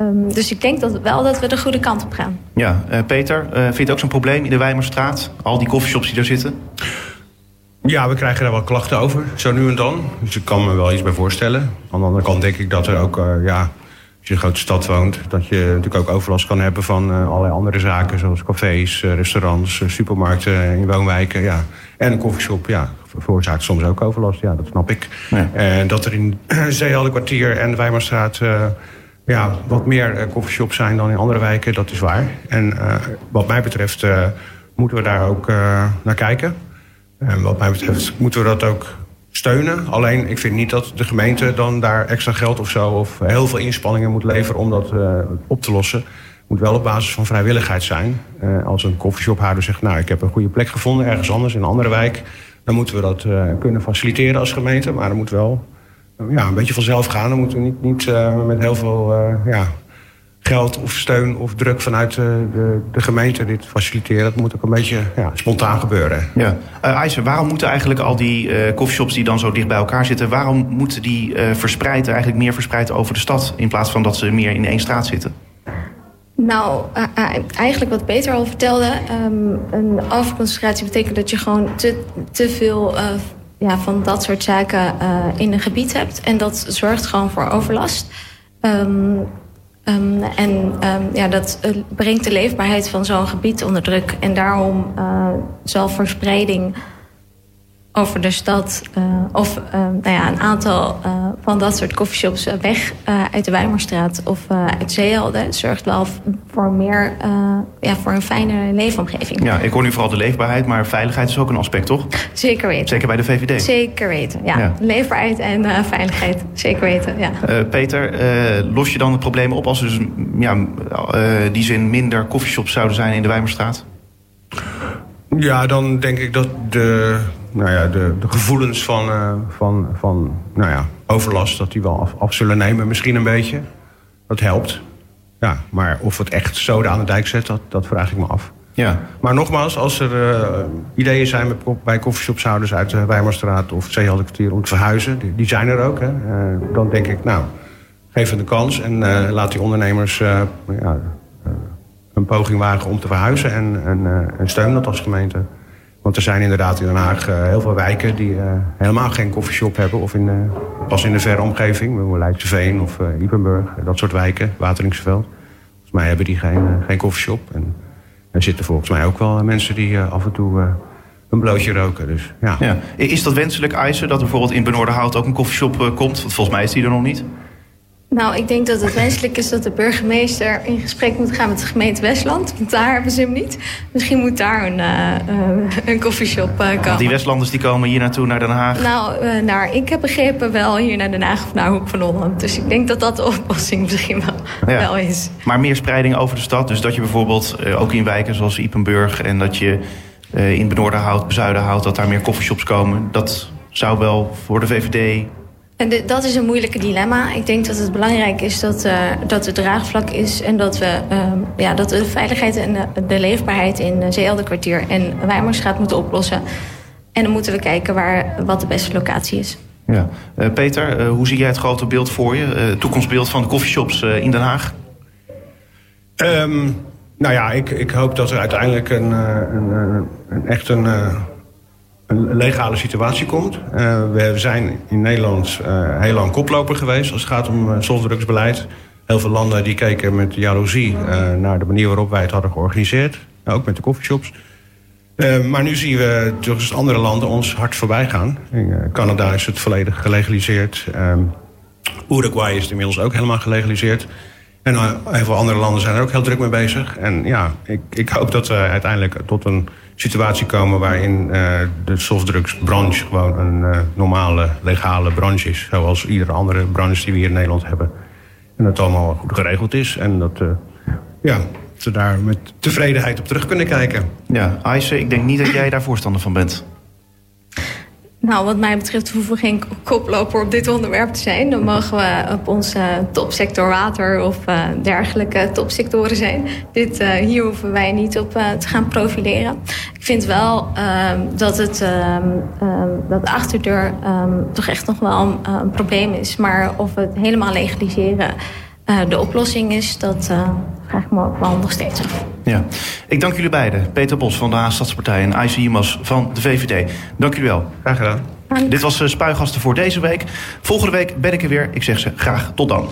Um, dus ik denk dat wel dat we de goede kant op gaan. Ja, uh, Peter, vind je het ook zo'n probleem in de Wijmerstraat? Al die coffeeshops die daar zitten? Ja, we krijgen daar wel klachten over, zo nu en dan. Dus ik kan me wel iets bij voorstellen. Aan de andere kant denk ik dat er ook... ja, als je in een grote stad woont, dat je natuurlijk ook overlast kan hebben van uh, allerlei andere zaken, zoals cafés, uh, restaurants, uh, supermarkten in woonwijken. Ja. En een koffieshop, ja, veroorzaakt soms ook overlast, ja, dat snap ik. Ja. En dat er in [clears throat] Zeeheldenkwartier en Wijmerstraat ja, wat meer koffieshops zijn dan in andere wijken, dat is waar. En wat mij betreft moeten we daar ook naar kijken. En wat mij betreft moeten we dat ook steunen. Alleen ik vind niet dat de gemeente dan daar extra geld of zo... of heel veel inspanningen moet leveren om dat uh, op te lossen. Moet wel op basis van vrijwilligheid zijn. Uh, als een koffieshophouder zegt... nou, ik heb een goede plek gevonden ergens anders in een andere wijk... dan moeten we dat uh, kunnen faciliteren als gemeente. Maar dat moet wel ja, een beetje vanzelf gaan. Dan moeten we niet, niet met heel veel ja, geld of steun of druk vanuit de, de, de, gemeente dit faciliteren. Dat moet ook een beetje ja, spontaan gebeuren. Ja. Uh, waarom moeten eigenlijk al die uh, coffeeshops die dan zo dicht bij elkaar zitten... waarom moeten die uh, verspreid, eigenlijk meer verspreid over de stad... in plaats van dat ze meer in één straat zitten? Nou, eigenlijk wat Peter al vertelde... Um, een overconcentratie betekent dat je gewoon te, te veel... ja, van dat soort zaken in een gebied hebt. En dat zorgt gewoon voor overlast. Um, Um, en um, ja, dat uh, brengt de leefbaarheid van zo'n gebied onder druk. En daarom uh, zal verspreiding over de stad uh, of uh, nou ja, een aantal uh, van dat soort coffeeshops weg uit de Weimarstraat of uit Zeehelden zorgt wel voor meer ja, voor een fijne leefomgeving. Ja, ik hoor nu vooral de leefbaarheid, maar veiligheid is ook een aspect, toch? Zeker weten. Zeker bij de VVD. Zeker weten, ja. ja. Leefbaarheid en veiligheid, zeker weten. Ja. Peter, los je dan het probleem op als er dus ja, die zin minder coffeeshops zouden zijn in de Weimarstraat? Ja, dan denk ik dat de, nou ja, de, de gevoelens van, uh, van, van nou ja, overlast... dat die wel af, af, zullen nemen, misschien een beetje. Dat helpt. Ja, maar of het echt zoden aan de dijk zet, dat, dat vraag ik me af. Ja. Maar nogmaals, als er uh, ideeën zijn met, bij koffieshopshouders uit de Weimarstraat of Zeeheldenkwartier om te verhuizen, die, die, zijn er ook. Hè, uh, dan denk ik, nou, geef hen de kans en laat die ondernemers ja, een poging wagen om te verhuizen en, en, en steun dat als gemeente. Want er zijn inderdaad in Den Haag uh, heel veel wijken die uh, helemaal geen koffieshop hebben. Of in, pas in de verre omgeving, Leidseveen of uh, Ipenburg, dat soort wijken, Wateringsveld. Volgens mij hebben die geen, geen koffieshop. En er zitten volgens mij ook wel mensen die af en toe een blootje roken. Dus, ja. Is dat wenselijk eisen dat er bijvoorbeeld in Benoordenhout ook een koffieshop komt? Want volgens mij is die er nog niet. Nou, ik denk dat het wenselijk is dat de burgemeester in gesprek moet gaan met de gemeente Westland. Want daar hebben ze hem niet. Misschien moet daar een, uh, een koffieshop uh, komen. die Westlanders die komen hier naartoe, naar Den Haag? Nou, uh, naar, ik heb begrepen wel hier naar Den Haag of naar Hoek van Holland. Dus ik denk dat dat de oplossing misschien wel, ja. wel is. Maar meer spreiding over de stad. Dus dat je bijvoorbeeld ook in wijken zoals Ipenburg... en dat je in Benoordenhout, Bezuidenhout... dat daar meer koffieshops komen. Dat zou wel voor de VVD en de, dat is een moeilijke dilemma. Ik denk dat het belangrijk is dat, uh, dat er draagvlak is... en dat we uh, ja, dat de veiligheid en de, de leefbaarheid in Zeeeldenkwartier en Wijmersstraat moeten oplossen. En dan moeten we kijken waar, wat de beste locatie is. Ja. Uh, Peter, hoe zie jij het grote beeld voor je? Het toekomstbeeld van de coffeeshops in Den Haag? Um, nou ja, ik, ik hoop dat er uiteindelijk een, een, een, een echt een een legale situatie komt. Uh, we zijn in Nederland uh, heel lang koploper geweest als het gaat om uh, softdrugsbeleid. Heel veel landen die keken met jaloezie naar de manier waarop wij het hadden georganiseerd. ook met de coffeeshops. maar nu zien we dus andere landen ons hard voorbij gaan. In Canada is het volledig gelegaliseerd. Uruguay is inmiddels ook helemaal gelegaliseerd. En heel veel andere landen zijn er ook heel druk mee bezig. En ja, ik, ik hoop dat we uiteindelijk tot een situatie komen waarin uh, de softdrugsbranche gewoon een uh, normale, legale branche is. Zoals iedere andere branche die we hier in Nederland hebben. En dat allemaal goed geregeld is. En dat, uh, ja, ze daar met tevredenheid op terug kunnen kijken. Ja, Aise, ik denk niet dat jij daar voorstander van bent. Nou, wat mij betreft hoeven we geen koploper op dit onderwerp te zijn. Dan mogen we op onze topsector water of uh, dergelijke topsectoren zijn. Dit, uh, hier hoeven wij niet op uh, te gaan profileren. Ik vind wel ehm, dat, het, ehm, ehm, dat de achterdeur toch echt nog wel een, probleem is. Maar of we het helemaal legaliseren de oplossing is, dat vraag ik me ook wel nog steeds af. Ja. Ik dank jullie beiden. Peter Bos van de Haagstadspartij en IC Jimas van de VVD. Dank jullie wel. Graag gedaan. Dit was Spuigasten voor deze week. Volgende week ben ik er weer. Ik zeg ze graag tot dan.